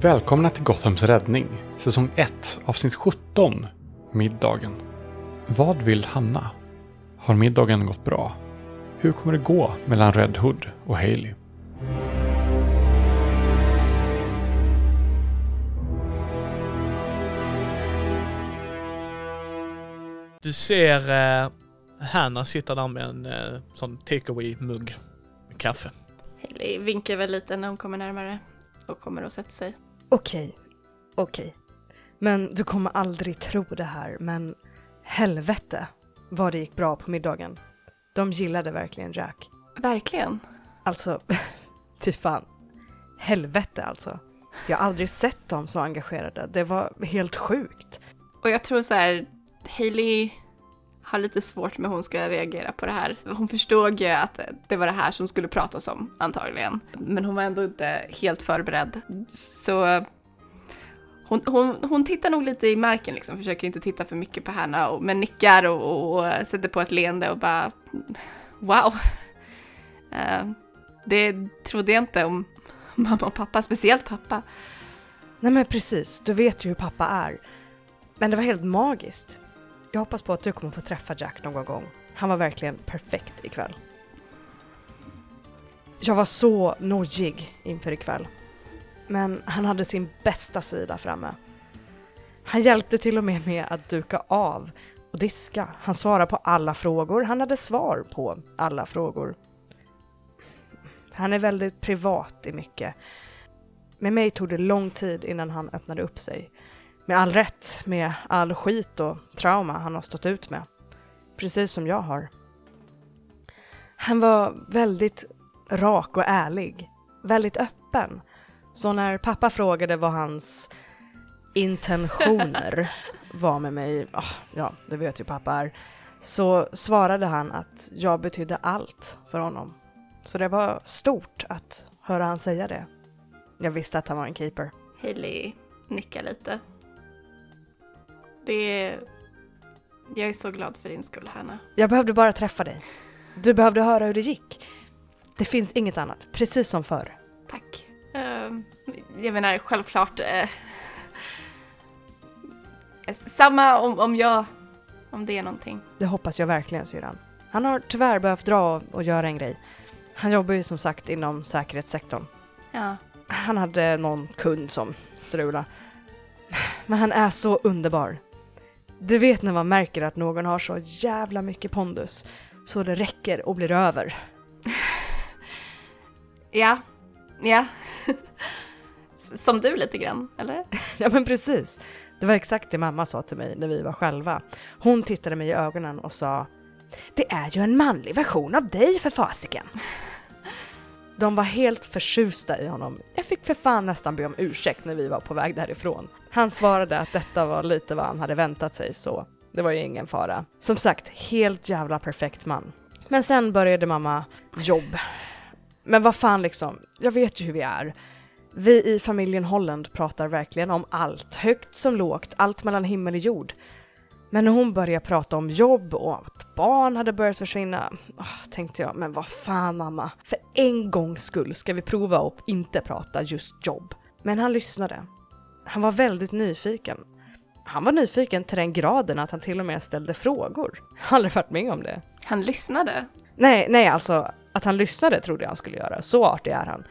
Välkomna till Gothams räddning, säsong 1, avsnitt 17, Middagen. Vad vill Hanna? Har middagen gått bra? Hur kommer det gå mellan Red Hood och Haley? Du ser eh, Hanna sitta där med en eh, sån takeaway-mugg med kaffe. Hailey vinkar väl lite när hon kommer närmare och kommer och sätter sig. Okej, okej. Men du kommer aldrig tro det här, men helvete vad det gick bra på middagen. De gillade verkligen Jack. Verkligen. Alltså, fy fan. Helvete alltså. Jag har aldrig sett dem så engagerade. Det var helt sjukt. Och jag tror så här, Hailey har lite svårt med hur hon ska reagera på det här. Hon förstod ju att det var det här som skulle pratas om, antagligen. Men hon var ändå inte helt förberedd. Så hon, hon, hon tittar nog lite i marken liksom, försöker inte titta för mycket på henne, och, men nickar och, och, och sätter på ett leende och bara wow. Uh, det trodde jag inte om mamma och pappa, speciellt pappa. Nej men precis, du vet ju hur pappa är. Men det var helt magiskt. Jag hoppas på att du kommer få träffa Jack någon gång. Han var verkligen perfekt ikväll. Jag var så nojig inför ikväll. Men han hade sin bästa sida framme. Han hjälpte till och med med att duka av och diska. Han svarade på alla frågor. Han hade svar på alla frågor. Han är väldigt privat i mycket. Med mig tog det lång tid innan han öppnade upp sig. Med all rätt, med all skit och trauma han har stått ut med. Precis som jag har. Han var väldigt rak och ärlig. Väldigt öppen. Så när pappa frågade vad hans intentioner var med mig, oh, ja, det vet ju pappa är, så svarade han att jag betydde allt för honom. Så det var stort att höra han säga det. Jag visste att han var en keeper. Hailey nickar lite. Det är... Jag är så glad för din skull, Hanna. Jag behövde bara träffa dig. Du behövde höra hur det gick. Det finns inget annat, precis som förr. Tack. Uh, jag menar, självklart... Uh, samma om, om jag... Om det är någonting. Det hoppas jag verkligen, syrran. Han har tyvärr behövt dra och göra en grej. Han jobbar ju som sagt inom säkerhetssektorn. Ja. Han hade någon kund som strulade. Men han är så underbar. Du vet när man märker att någon har så jävla mycket pondus så det räcker och blir över. ja, ja. Som du lite grann, eller? ja men precis. Det var exakt det mamma sa till mig när vi var själva. Hon tittade mig i ögonen och sa Det är ju en manlig version av dig för fasiken. De var helt förtjusta i honom. Jag fick för fan nästan be om ursäkt när vi var på väg därifrån. Han svarade att detta var lite vad han hade väntat sig så det var ju ingen fara. Som sagt, helt jävla perfekt man. Men sen började mamma jobb. Men vad fan liksom, jag vet ju hur vi är. Vi i familjen Holland pratar verkligen om allt, högt som lågt, allt mellan himmel och jord. Men när hon började prata om jobb och att barn hade börjat försvinna, oh, tänkte jag, men vad fan mamma, för en gångs skull ska vi prova att inte prata just jobb. Men han lyssnade. Han var väldigt nyfiken. Han var nyfiken till den graden att han till och med ställde frågor. Jag har aldrig varit med om det. Han lyssnade? Nej, nej alltså att han lyssnade trodde jag han skulle göra, så artig är han.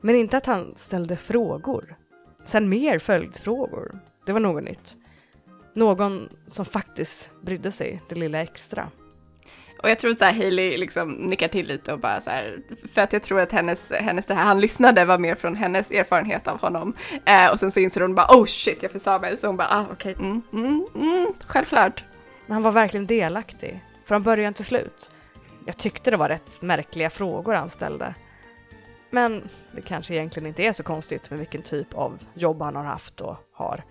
Men inte att han ställde frågor. Sen mer följdfrågor. Det var något nytt. Någon som faktiskt brydde sig det lilla extra. Och jag tror så här Hailey liksom nickar till lite och bara så här, för att jag tror att hennes, hennes det här han lyssnade var mer från hennes erfarenhet av honom. Eh, och sen så inser hon bara oh shit jag försa mig, så hon bara ah okej, okay. mm, mm, mm, självklart. Men han var verkligen delaktig, från början till slut. Jag tyckte det var rätt märkliga frågor han ställde. Men det kanske egentligen inte är så konstigt med vilken typ av jobb han har haft och har.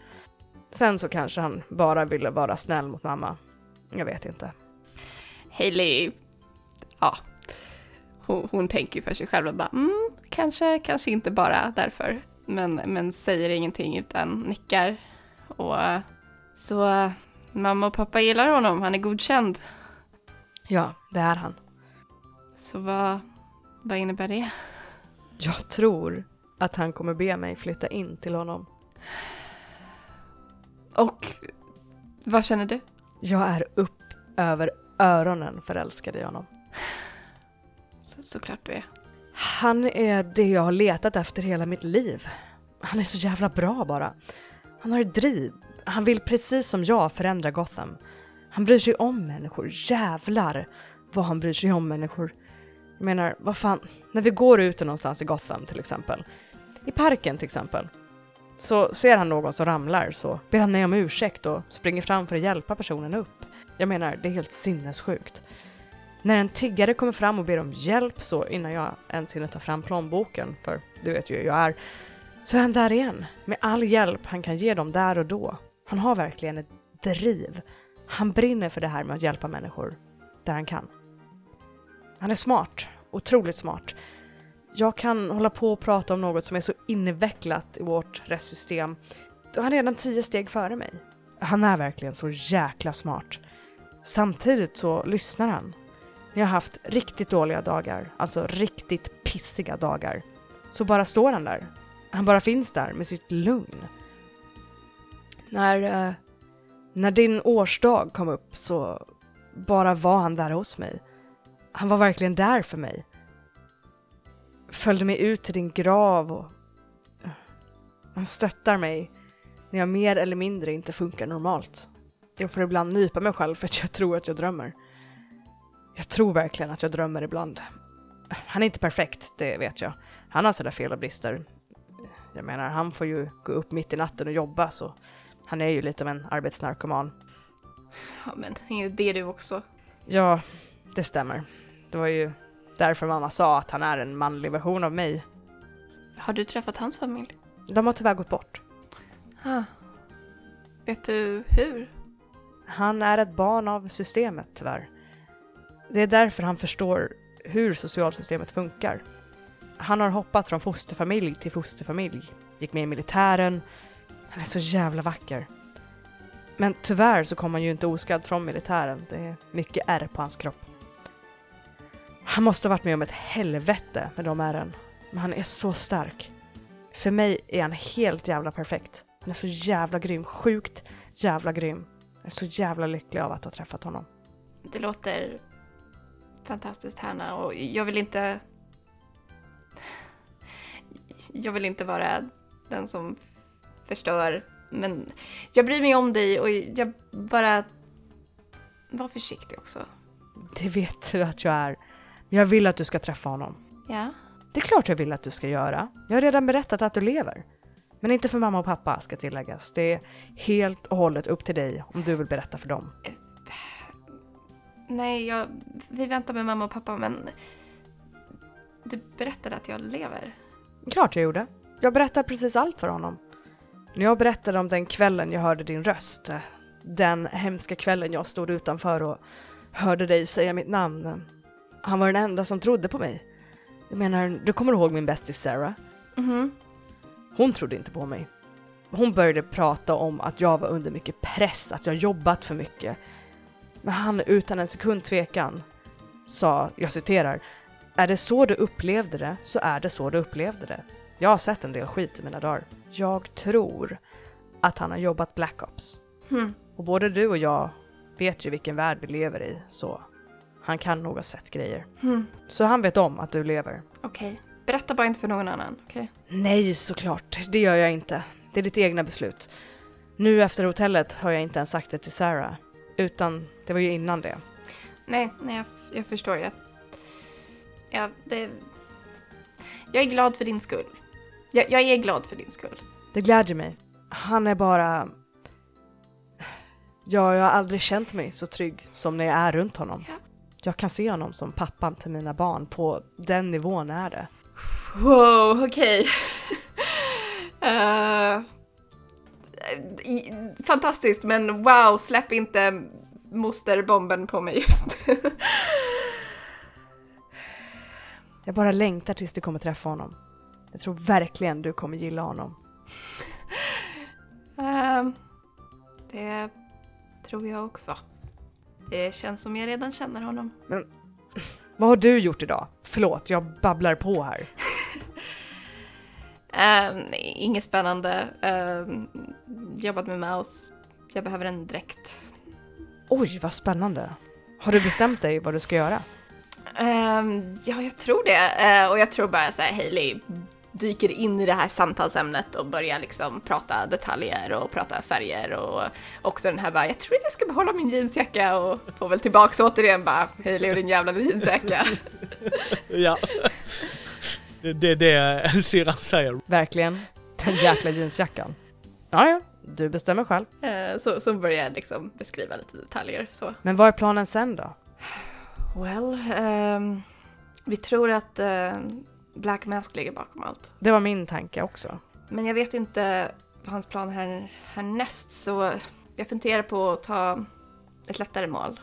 Sen så kanske han bara ville vara snäll mot mamma. Jag vet inte. Hailey, ja, hon, hon tänker ju för sig själv och bara mm, kanske, kanske inte bara därför. Men, men säger ingenting utan nickar. Och så mamma och pappa gillar honom, han är godkänd. Ja, det är han. Så vad, vad innebär det? Jag tror att han kommer be mig flytta in till honom. Vad känner du? Jag är upp över öronen förälskad i honom. Så, såklart du är. Han är det jag har letat efter hela mitt liv. Han är så jävla bra bara. Han har ett driv. Han vill precis som jag förändra Gotham. Han bryr sig om människor. Jävlar vad han bryr sig om människor. Jag menar, vad fan, när vi går ute någonstans i Gotham till exempel, i parken till exempel, så ser han någon som ramlar så ber han mig om ursäkt och springer fram för att hjälpa personen upp. Jag menar, det är helt sinnessjukt. När en tiggare kommer fram och ber om hjälp så innan jag ens hinner ta fram plånboken, för du vet ju hur jag är, så är han där igen med all hjälp han kan ge dem där och då. Han har verkligen ett driv. Han brinner för det här med att hjälpa människor där han kan. Han är smart, otroligt smart. Jag kan hålla på och prata om något som är så invecklat i vårt rättssystem. Då är han redan tio steg före mig. Han är verkligen så jäkla smart. Samtidigt så lyssnar han. När jag har haft riktigt dåliga dagar, alltså riktigt pissiga dagar, så bara står han där. Han bara finns där med sitt lugn. När, eh, när din årsdag kom upp så bara var han där hos mig. Han var verkligen där för mig. Följde mig ut till din grav och han stöttar mig när jag mer eller mindre inte funkar normalt. Jag får ibland nypa mig själv för att jag tror att jag drömmer. Jag tror verkligen att jag drömmer ibland. Han är inte perfekt, det vet jag. Han har sådär fel och brister. Jag menar, han får ju gå upp mitt i natten och jobba så han är ju lite av en arbetsnarkoman. Ja, men är det du också? Ja, det stämmer. Det var ju därför mamma sa att han är en manlig version av mig. Har du träffat hans familj? De har tyvärr gått bort. Ah. Vet du hur? Han är ett barn av systemet tyvärr. Det är därför han förstår hur socialsystemet funkar. Han har hoppat från fosterfamilj till fosterfamilj, gick med i militären. Han är så jävla vacker. Men tyvärr så kom han ju inte oskadd från militären. Det är mycket ärr på hans kropp. Han måste ha varit med om ett helvete med de ärren. Men han är så stark. För mig är han helt jävla perfekt. Han är så jävla grym. Sjukt jävla grym. Jag är så jävla lycklig av att ha träffat honom. Det låter fantastiskt Hanna och jag vill inte... Jag vill inte vara den som förstör, men jag bryr mig om dig och jag bara... Var försiktig också. Det vet du att jag är. Men jag vill att du ska träffa honom. Ja? Det är klart jag vill att du ska göra. Jag har redan berättat att du lever. Men inte för mamma och pappa ska tilläggas. Det är helt och hållet upp till dig om du vill berätta för dem. Nej, jag, vi väntar med mamma och pappa, men... Du berättade att jag lever. Klart jag gjorde. Jag berättar precis allt för honom. När jag berättade om den kvällen jag hörde din röst, den hemska kvällen jag stod utanför och hörde dig säga mitt namn. Han var den enda som trodde på mig. Jag menar, du kommer ihåg min bästis Sarah? Mhm. Hon trodde inte på mig. Hon började prata om att jag var under mycket press, att jag jobbat för mycket. Men han utan en sekund tvekan sa, jag citerar, är det så du upplevde det så är det så du upplevde det. Jag har sett en del skit i mina dagar. Jag tror att han har jobbat Black Ops. Hm. Och både du och jag vet ju vilken värld vi lever i, så han kan nog ha sett grejer. Hm. Så han vet om att du lever. Okej. Berätta bara inte för någon annan, okej? Nej, såklart. Det gör jag inte. Det är ditt egna beslut. Nu efter hotellet har jag inte ens sagt det till Sarah. Utan det var ju innan det. Nej, nej, jag, jag förstår. Jag, ja, det, jag är glad för din skull. Jag, jag är glad för din skull. Det glädjer mig. Han är bara... Ja, jag har aldrig känt mig så trygg som när jag är runt honom. Ja. Jag kan se honom som pappan till mina barn. På den nivån är det. Wow, okej. Eh, i- fantastiskt, men wow, släpp inte mosterbomben på mig just. Jag bara längtar tills du kommer träffa honom. Jag tror verkligen du kommer gilla honom. Eh, det tror jag också. Det känns som jag redan känner honom. Vad har du gjort idag? Förlåt, jag babblar på här. Ehm, inget spännande. Ehm, jobbat med mouse. Jag behöver en dräkt. Oj, vad spännande. Har du bestämt dig vad du ska göra? Ehm, ja, jag tror det. Eh, och jag tror bara så här, Hailey dyker in i det här samtalsämnet och börjar liksom prata detaljer och prata färger och också den här bara, jag tror att jag ska behålla min jeansjacka och får väl tillbaks återigen bara, Hailey och din jävla jeansjacka. Ja. Det det är det syrran säger. Verkligen. Den jäkla jeansjackan. Ja, ja, du bestämmer själv. Eh, så, så börjar jag liksom beskriva lite detaljer så. Men vad är planen sen då? Well, ehm, vi tror att eh, Black Mask ligger bakom allt. Det var min tanke också. Men jag vet inte vad hans plan här härnäst så jag funderar på att ta ett lättare mål.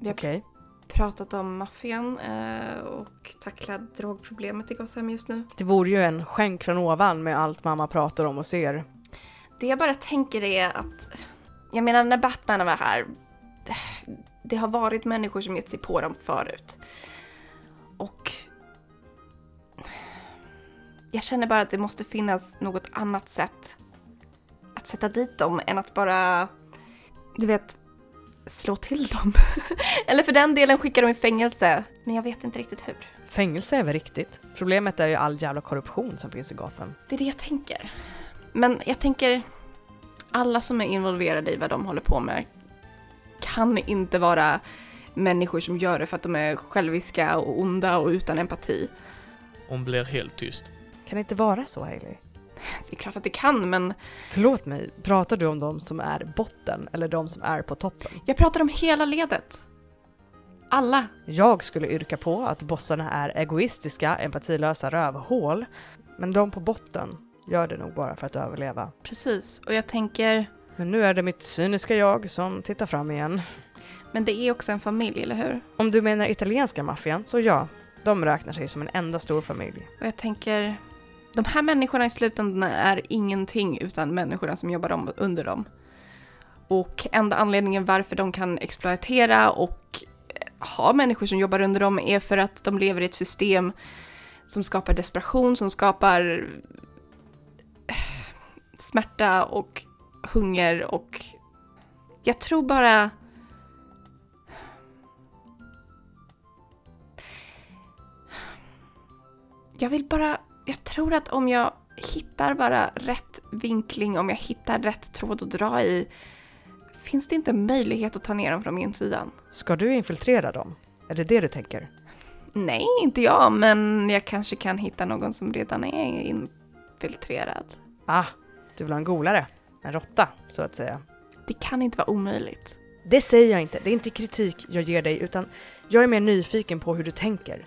Vi har Okej. pratat om maffian eh, och tackla drogproblemet i Gotham just nu. Det vore ju en skänk från ovan med allt mamma pratar om och ser. Det jag bara tänker är att, jag menar när Batman var här, det, det har varit människor som gett sig på dem förut. Och jag känner bara att det måste finnas något annat sätt att sätta dit dem än att bara, du vet, slå till dem. Eller för den delen skicka dem i fängelse. Men jag vet inte riktigt hur. Fängelse är väl riktigt? Problemet är ju all jävla korruption som finns i Gotham. Det är det jag tänker. Men jag tänker, alla som är involverade i vad de håller på med kan inte vara människor som gör det för att de är själviska och onda och utan empati. Hon blir helt tyst. Kan det inte vara så, Hailey? Det är klart att det kan, men Förlåt mig, pratar du om de som är botten eller de som är på toppen? jag pratar om hela ledet. Alla. Jag skulle yrka på att bossarna är egoistiska, empatilösa rövhål, men de på botten gör det nog bara för att överleva. Precis. Och jag tänker, Men nu är det mitt cyniska jag som tittar fram igen. men det är också en familj, eller hur? Om du menar italienska maffian, så ja, de räknar sig som en enda stor familj. Och jag tänker, de här människorna i slutändan är ingenting utan människorna som jobbar under dem. Och enda anledningen varför de kan exploatera och eh, ha människor som jobbar under dem är för att de lever i ett system som skapar desperation, som skapar eh, smärta och hunger och jag tror bara jag vill bara, jag tror att om jag hittar bara rätt vinkling, om jag hittar rätt tråd att dra i, finns det inte möjlighet att ta ner dem från insidan? Ska du infiltrera dem? Är det det du tänker? Nej, inte jag, men jag kanske kan hitta någon som redan är infiltrerad. Ah, du vill ha en golare? En råtta, så att säga. Det kan inte vara omöjligt. Det säger jag inte, det är inte kritik jag ger dig, utan jag är mer nyfiken på hur du tänker.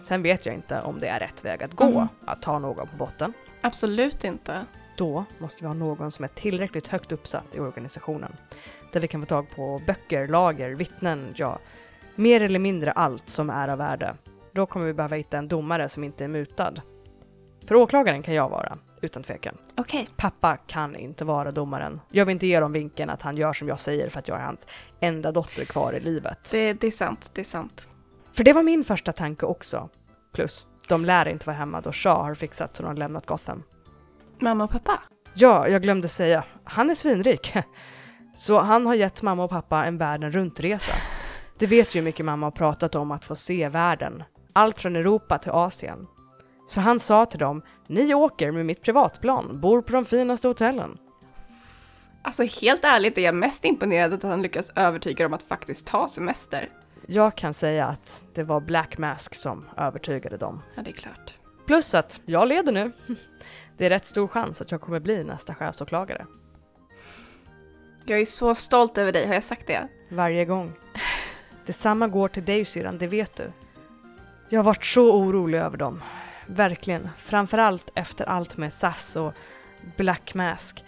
Sen vet jag inte om det är rätt väg att gå, Mm. att ta någon på botten. Absolut inte. Då måste vi ha någon som är tillräckligt högt uppsatt i organisationen. Där vi kan få tag på böcker, lager, vittnen, ja, mer eller mindre allt som är av värde. Då kommer vi behöva hitta en domare som inte är mutad. För åklagaren kan jag vara, utan tvekan. Okej, Pappa kan inte vara domaren. Jag vill inte ge dem vinkeln att han gör som jag säger för att jag är hans enda dotter kvar i livet. det, det är sant, det är sant. För det var min första tanke också. Plus, de lär inte vara hemma då Shaw har fixat så de har lämnat Gotham. Mamma och pappa? Ja, jag glömde säga, han är svinrik. Så han har gett mamma och pappa en världen runt-resa. Det vet ju hur mycket mamma har pratat om att få se världen. Allt från Europa till Asien. Så han sa till dem, ni åker med mitt privatplan, bor på de finaste hotellen. Alltså helt ärligt är jag mest imponerad att han lyckas övertyga dem att faktiskt ta semester. Jag kan säga att det var Black Mask som övertygade dem. Ja, det är klart. Plus att jag leder nu. Det är rätt stor chans att jag kommer bli nästa chefsåklagare. Jag är så stolt över dig, har jag sagt det? Varje gång. Detsamma går till dig syrran, det vet du. Jag har varit så orolig över dem. Verkligen. Framförallt efter allt med SAS och Black Mask.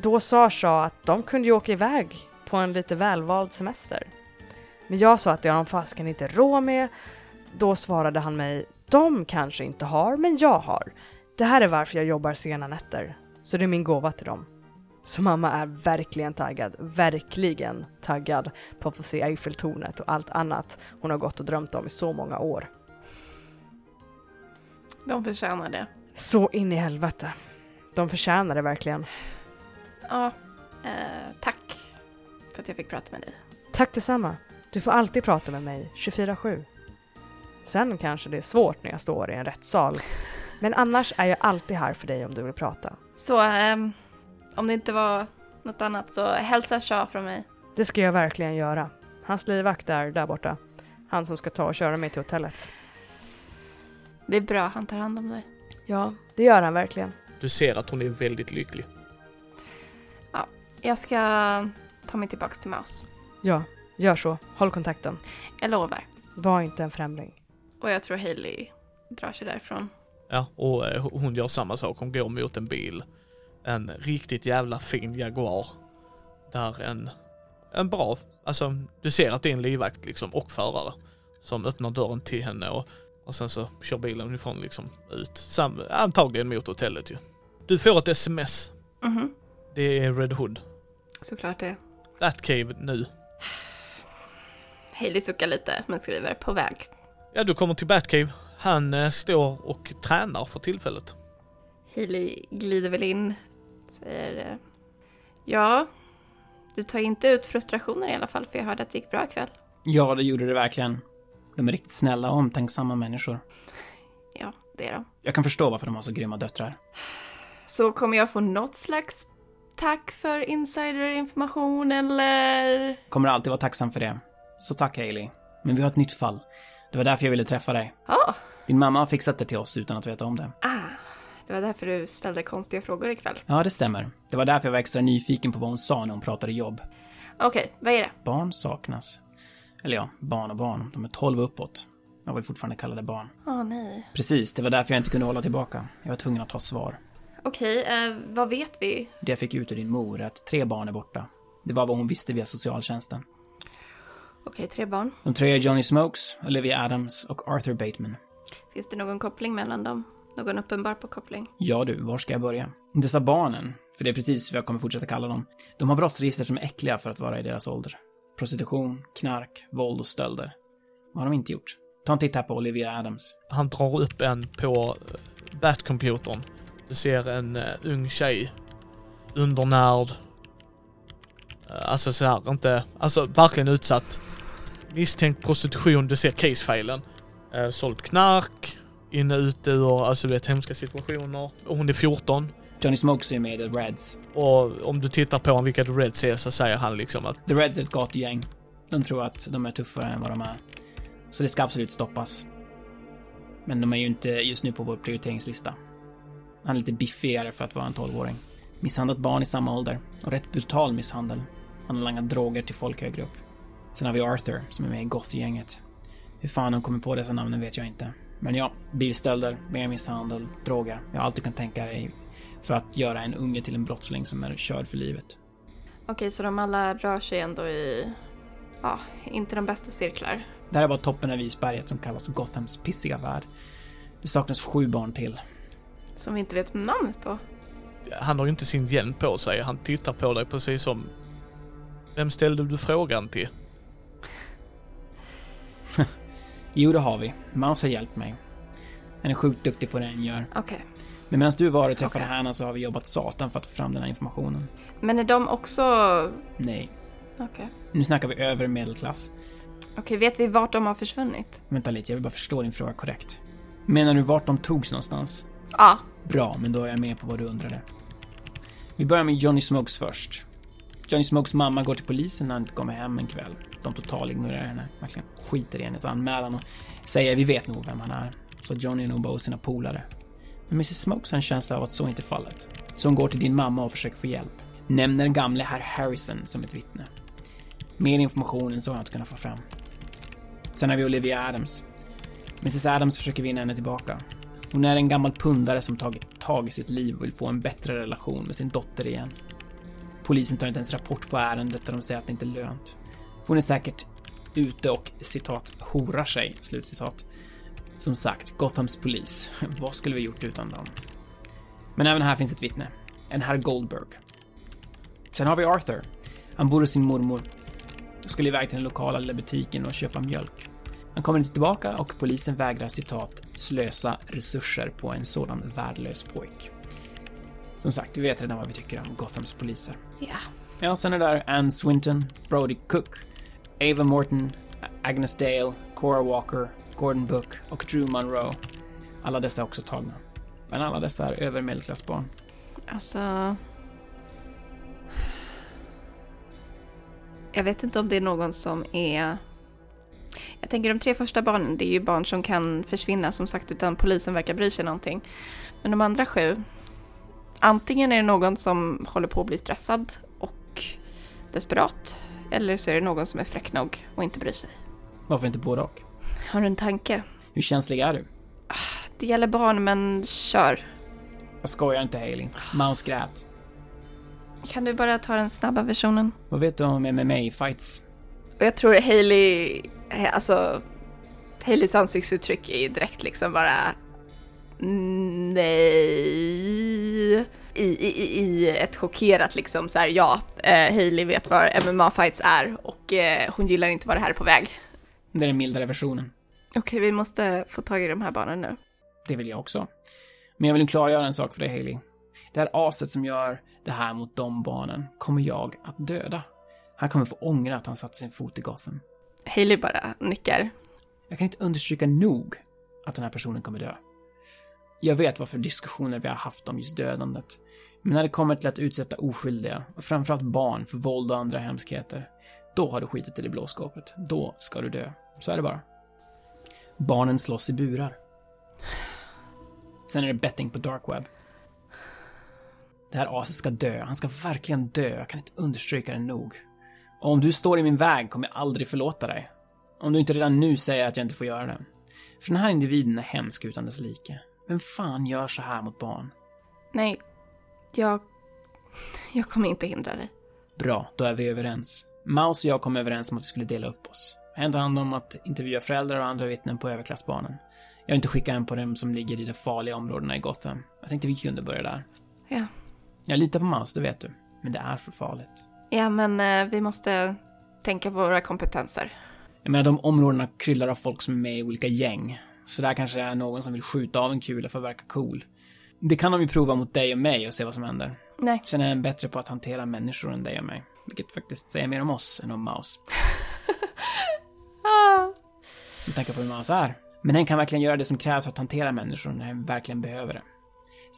Då sa Shaw att de kunde ju åka iväg på en lite välvald semester. Men jag sa att det har de fasiken inte råd med. Då svarade han mig, de kanske inte har, men jag har. Det här är varför jag jobbar sena nätter. Så det är min gåva till dem. Så mamma är verkligen taggad, verkligen taggad på att få se Eiffeltornet och allt annat hon har gått och drömt om i så många år. De förtjänar det. Så in i helvete. De förtjänar det verkligen. Ja, eh, tack för att jag fick prata med dig. Tack detsamma. Du får alltid prata med mig 24-7. Sen kanske det är svårt när jag står i en rättssal. Men annars är jag alltid här för dig om du vill prata. Så, ehm, om det inte var något annat så hälsa Shah från mig. Det ska jag verkligen göra. Hans livvakt är där borta. Han som ska ta och köra mig till hotellet. Det är bra, han tar hand om dig. Ja, det gör han verkligen. Du ser att hon är väldigt lycklig. Jag ska ta mig tillbaks till Maus. Ja, gör så. Håll kontakten. Jag lovar. Var inte en främling. Och jag tror Hailey drar sig därifrån. Ja, och eh, hon gör samma sak. Hon går mot en bil. En riktigt jävla fin Jaguar. Där en, en bra, alltså du ser att det är en livvakt liksom och förare. Som öppnar dörren till henne och, och sen så kör bilen ifrån liksom ut. Sam, antagligen mot hotellet ju. Du får ett sms. Mhm, Det är Red Hood. såklart det. Batcave nu. Hailey suckar lite men skriver på väg. Ja, du kommer till Batcave. Han eh, står och tränar för tillfället. Hailey glider väl in, säger eh, Ja, du tar inte ut frustrationer i alla fall för jag hörde att det gick bra ikväll. Ja, det gjorde det verkligen. De är riktigt snälla och omtänksamma människor. Ja, det är de. Jag kan förstå varför de har så grymma döttrar. Så kommer jag få något slags tack för insiderinformation eller? Kommer alltid vara tacksam för det. Så tack Hailey. Men vi har ett nytt fall. Det var därför jag ville träffa dig. Ja, Din mamma har fixat det till oss utan att veta om det. ah, det var därför du ställde konstiga frågor ikväll. Ja, det stämmer. Det var därför jag var extra nyfiken på vad hon sa när hon pratade jobb. Okej, vad är det? Barn saknas. Eller ja, barn och barn. De är 12 uppåt. Jag vill fortfarande kalla det barn. Åh nej. Precis, det var därför jag inte kunde hålla tillbaka. Jag var tvungen att ta svar. Okej, eh, vad vet vi? Det jag fick ut ur din mor är att tre barn är borta. Det var vad hon visste via socialtjänsten. Okej, tre barn. De tre är Johnny Smokes, Olivia Adams och Arthur Bateman. Finns det någon koppling mellan dem? Någon uppenbar på koppling? Ja du, var ska jag börja? Dessa barnen, för det är precis vad jag kommer fortsätta kalla dem, de har brottsregister som är äckliga för att vara i deras ålder. Prostitution, knark, våld och stölder. Vad har de inte gjort? Ta en titt här på Olivia Adams. Han drar upp en på eh, Bat-computern. Du ser en uh, ung tjej. Undernärd. Uh, alltså så här, inte... Alltså verkligen utsatt. Misstänkt prostitution, du ser casefilen. Uh, sålt knark. Inne ute ur, alltså du vet hemska situationer. Och hon är 14. Johnny Smokes är med i The Reds. Och om du tittar på honom vilka The Reds är så säger han liksom att The Reds är ett gatugäng. De tror att de är tuffare än vad de är. Så det ska absolut stoppas. Men de är ju inte just nu på vår prioriteringslista. Han är lite biffigare för att vara en 12-åring. Misshandlat barn i samma ålder. Och rätt brutal misshandel. Han har langat droger till folk högre upp. Sen har vi Arthur, som är med i goth-gänget. Hur fan de kommer på dessa namnen vet jag inte. Men ja, bilstölder, mer misshandel, droger. Ja, allt du kan tänka dig för att göra en unge till en brottsling som är körd för livet. Okej, så de alla rör sig ändå i... Ja, inte de bästa cirklar. Det här är bara toppen av isberget som kallas Gothams pissiga värld. Det saknas sju barn till. Som vi inte vet namnet på. han har ju inte sin hjälm på sig. Han tittar på dig precis som... Vem ställde du frågan till? Jo, det har vi. Mouse har hjälpt mig. Han är sjukt duktig på det han gör. Okej. Men medan du var och träffade Okej. Hanna så har vi jobbat satan för att få fram den här informationen. Men är de också... Nej. Okej. Nu snackar vi över medelklass. Okej, vet vi vart de har försvunnit? Vänta lite, jag vill bara förstå din fråga korrekt. Menar du vart de togs någonstans? Ja. Bra, men då är jag med på vad du undrade. Vi börjar med Johnny Smokes först. Johnny Smokes mamma går till polisen när han inte kommer hem en kväll. De totalignorerar henne, verkligen skiter i hennes anmälan och säger vi vet nog vem han är. Så Johnny är nog bara hos sina polare. Men Mrs Smokes har en känsla av att så inte är fallet. Så hon går till din mamma och försöker få hjälp. Nämner gamle herr Harrison som ett vittne. Mer information än så har jag inte kunnat få fram. Sen har vi Olivia Adams. Mrs Adams försöker vinna henne tillbaka. Hon är en gammal pundare som tagit tag i sitt liv och vill få en bättre relation med sin dotter igen. Polisen tar inte ens rapport på ärendet där de säger att det inte är lönt. För hon är säkert ute och citat horar sig, slutcitat. Som sagt, Gothams polis. Vad skulle vi gjort utan dem? Men även här finns ett vittne. En herr Goldberg. Sen har vi Arthur. Han bor hos sin mormor. Skulle iväg till den lokala lilla butiken och köpa mjölk. Han kommer inte tillbaka och polisen vägrar citat slösa resurser på en sådan värdelös pojk. Som sagt, vi vet redan vad vi tycker om Gothams poliser. Ja. Ja, sen är där Ann Swinton, Brody Cook, Ava Morton, Agnes Dale, Cora Walker, Gordon Book och Drew Monroe. Alla dessa är också tagna. Men alla dessa är över medelklassbarn. Alltså... Jag vet inte om det är någon som är... Jag tänker de tre första barnen, det är ju barn som kan försvinna som sagt utan polisen verkar bry sig någonting. Men de andra sju, antingen är det någon som håller på att bli stressad och desperat. Eller så är det någon som är fräck nog och inte bryr sig. Varför inte både och? Har du en tanke? Hur känslig är du? Det gäller barn, men kör. Jag skojar inte Hailey. Mouse grät. Kan du bara ta den snabba versionen? Vad vet du om MMA-fights? Jag tror Hailey, alltså Haileys ansiktsuttryck är ju direkt liksom bara nej. I, i, i ett chockerat liksom så här, ja, eh, Hailey vet vad MMA-fights är och eh, hon gillar inte vad det här är på väg. Det är den mildare versionen. Okej, vi måste få tag i de här barnen nu. Det vill jag också. Men jag vill klargöra en sak för dig, Hailey. Det här aset som gör det här mot de barnen kommer jag att döda. Han kommer få ångra att han satte sin fot i Gotham. Hailey bara nickar. Jag kan inte understryka nog att den här personen kommer dö. Jag vet vad för diskussioner vi har haft om just dödandet. Men när det kommer till att utsätta oskyldiga, och framförallt barn, för våld och andra hemskheter, då har du skitit i det blå skåpet. Då ska du dö. Så är det bara. Barnen slåss i burar. Sen är det betting på dark web. Det här aset ska dö. Han ska verkligen dö. Jag kan inte understryka det nog. Och om du står i min väg kommer jag aldrig förlåta dig. Om du inte redan nu säger att jag inte får göra det. För den här individen är hemsk utan dess like. Vem fan gör så här mot barn? Nej, jag... Jag kommer inte hindra dig. Bra, då är vi överens. Mouse och jag kom överens om att vi skulle dela upp oss. Jag hade hand om att intervjua föräldrar och andra vittnen på överklassbarnen. Jag vill inte skicka en på dem som ligger i de farliga områdena i Gotham. Jag tänkte vi kunde börja där. Ja. Jag litar på Mouse, det vet du. Men det är för farligt. Ja, men eh, vi måste tänka på våra kompetenser. Jag menar, de områdena kryllar av folk som är med i olika gäng. Så där kanske är någon som vill skjuta av en kula för att verka cool. Det kan de ju prova mot dig och mig och se vad som händer. Nej. Sen är den bättre på att hantera människor än dig och mig. Vilket faktiskt säger mer om oss än om Mouse. Ah. Med tanke på hur Mouse är. Men den kan verkligen göra det som krävs för att hantera människor när den verkligen behöver det.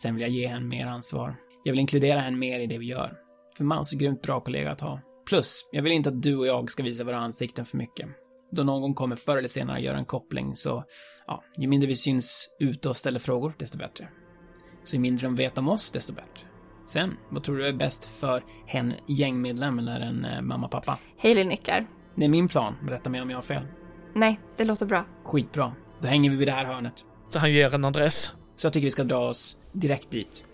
Sen vill jag ge henne mer ansvar. Jag vill inkludera henne mer i det vi gör. För Mouse är grymt bra kollega att ha. Plus, jag vill inte att du och jag ska visa våra ansikten för mycket. Då någon kommer förr eller senare göra en koppling, så ja, ju mindre vi syns ute och ställer frågor, desto bättre. Så ju mindre de vet om oss, desto bättre. Sen, vad tror du är bäst för hen gängmedlem eller en eh, mamma-pappa? Hailey nickar. Det är min plan, men rätta mig om jag har fel. Nej, det låter bra. Skitbra. Då hänger vi vid det här hörnet. Så han ger en adress. Så jag tycker vi ska dra oss direkt dit.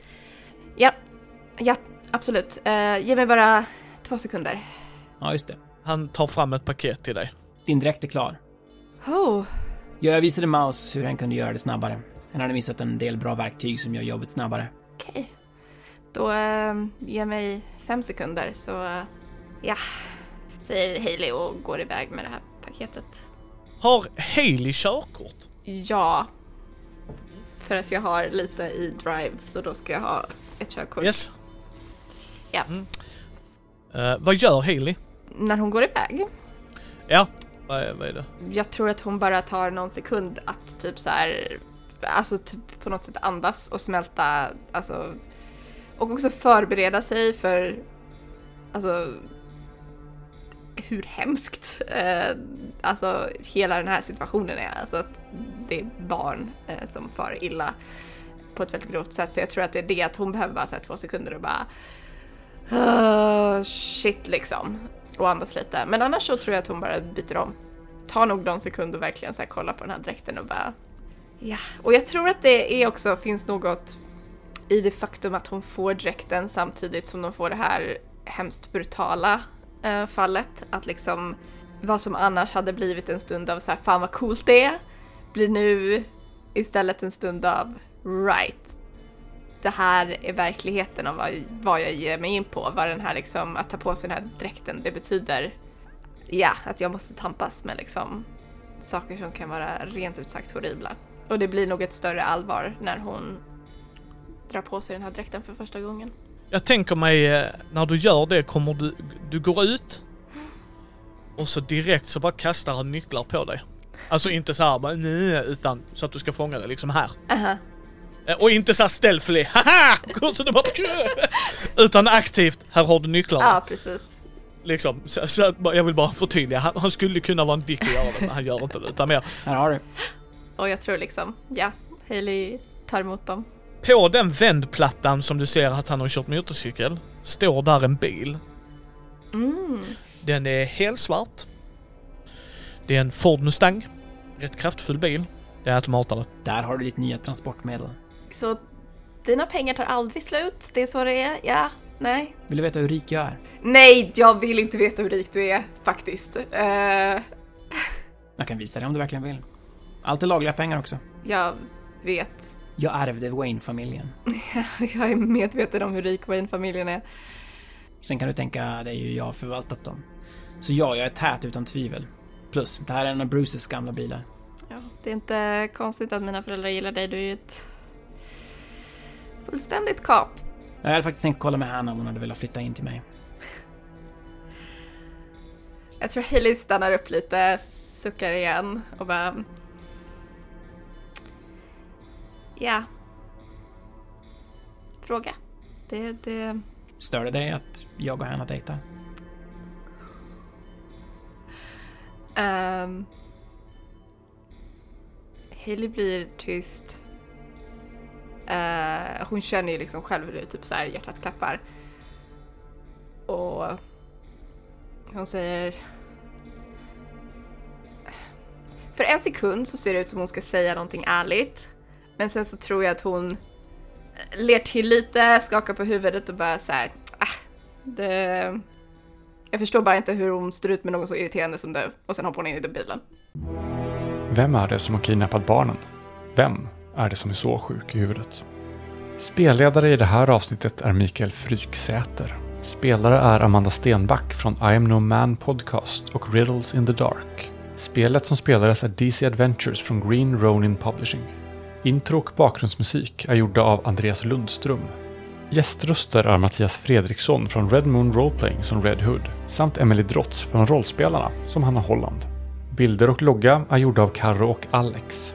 Ja, ja, absolut. Uh, ge mig bara två sekunder. Ja, just det. Han tar fram ett paket till dig. Din dräkt är klar. Oh, Jag visade Mouse hur han kunde göra det snabbare. Han hade missat en del bra verktyg som gör jobbet snabbare. okej. Då uh, ge mig fem sekunder så, uh, ja, säger Hailey och går iväg med det här paketet. Har Hailey körkort? Ja, för att jag har lite i drive så då ska jag ha ett körkort. Yes. Ja. Mm. Eh, vad gör Hailey? När hon går iväg Ja, vad är, vad är det? Jag tror att hon bara tar någon sekund att typ så här, alltså typ på något sätt andas och smälta, alltså och också förbereda sig för, alltså hur hemskt eh, alltså hela den här situationen är. Alltså att det är barn eh, som far illa på ett väldigt grovt sätt. Så jag tror att det är det att hon behöver bara så här, två sekunder och bara "Ah, shit liksom. Och andas lite. Men annars så tror jag att hon bara byter om. Tar nog någon sekund och verkligen så här kollar på den här dräkten och bara ja. Och jag tror att det är också finns något i det faktum att hon får dräkten samtidigt som de får det här hemskt brutala eh, fallet. Att liksom vad som annars hade blivit en stund av så här fan vad coolt det är blir nu istället en stund av right. Det här är verkligheten av vad, vad jag ger mig in på. Vad den här liksom, att ta på sig den här dräkten, det betyder ja, att jag måste tampas med liksom saker som kan vara rent ut sagt horribla. Och det blir nog ett större allvar när hon drar på sig den här dräkten för första gången. Jag tänker mig eh, när du gör det kommer du, du går ut och så direkt så bara kastar han nycklar på dig. Alltså inte så här bara nej, utan så att du ska fånga det liksom här. Aha. Eh, Och inte så här stealthily, haha! Så du bara, utan aktivt, här har du nycklarna. Ja, precis. Liksom, så, så att, jag vill bara förtydliga, han, han skulle kunna vara en dick och göra det men han gör inte det utan mer. Här har du. Och jag tror liksom, ja, Hailey tar emot dem. På den vändplattan som du ser att han har kört motorcykel står där en bil. Mm. Den är helt svart. Det är en Ford Mustang. Rätt kraftfull bil. Det är automatare. Där har du ditt nya transportmedel. Så dina pengar tar aldrig slut, det är så det är? Ja, nej. Vill du veta hur rik jag är? Nej, jag vill inte veta hur rik du är, faktiskt. Eh, Jag kan visa dig om du verkligen vill. Allt är lagliga pengar också. jag vet. Jag ärvde Wayne-familjen. Jag är medveten om hur rik Wayne-familjen är. Sen kan du tänka dig hur jag har förvaltat dem. Så ja, jag är tät utan tvivel. Plus, det här är en av Bruces gamla bilar. Ja, det är inte konstigt att mina föräldrar gillar dig, du är ju ett fullständigt kap. Jag hade faktiskt tänkt kolla med Hanna om hon hade velat flytta in till mig. Jag tror Hailey stannar upp lite, suckar igen och bara... Ja. Fråga. Det, det... Stör det dig att jag och Hanna dejtar? Um, Hailey blir tyst. Eh, hon känner ju liksom själv hur det typ så här hjärtat klappar. Och hon säger... För en sekund så ser det ut som hon ska säga någonting ärligt. Men sen så tror jag att hon ler till lite, skakar på huvudet och bara så här, ah, det... Jag förstår bara inte hur hon står ut med någon så irriterande som du. Och sen hoppar hon in i bilen. Vem är det som har kidnappat barnen? Vem är det som är så sjuk i huvudet? Spelledare i det här avsnittet är Mikael Fryksäter. Spelare är Amanda Stenback från I am no man podcast och Riddles in the dark. Spelet som spelades är DC Adventures från Green Ronin Publishing. Intro och bakgrundsmusik är gjorda av Andreas Lundström. Gäströster är Mattias Fredriksson från Red Moon Roleplaying som Red Hood samt Emily Drotz från Rollspelarna som Hanna Holland. Bilder och logga är gjorda av Karro och Alex.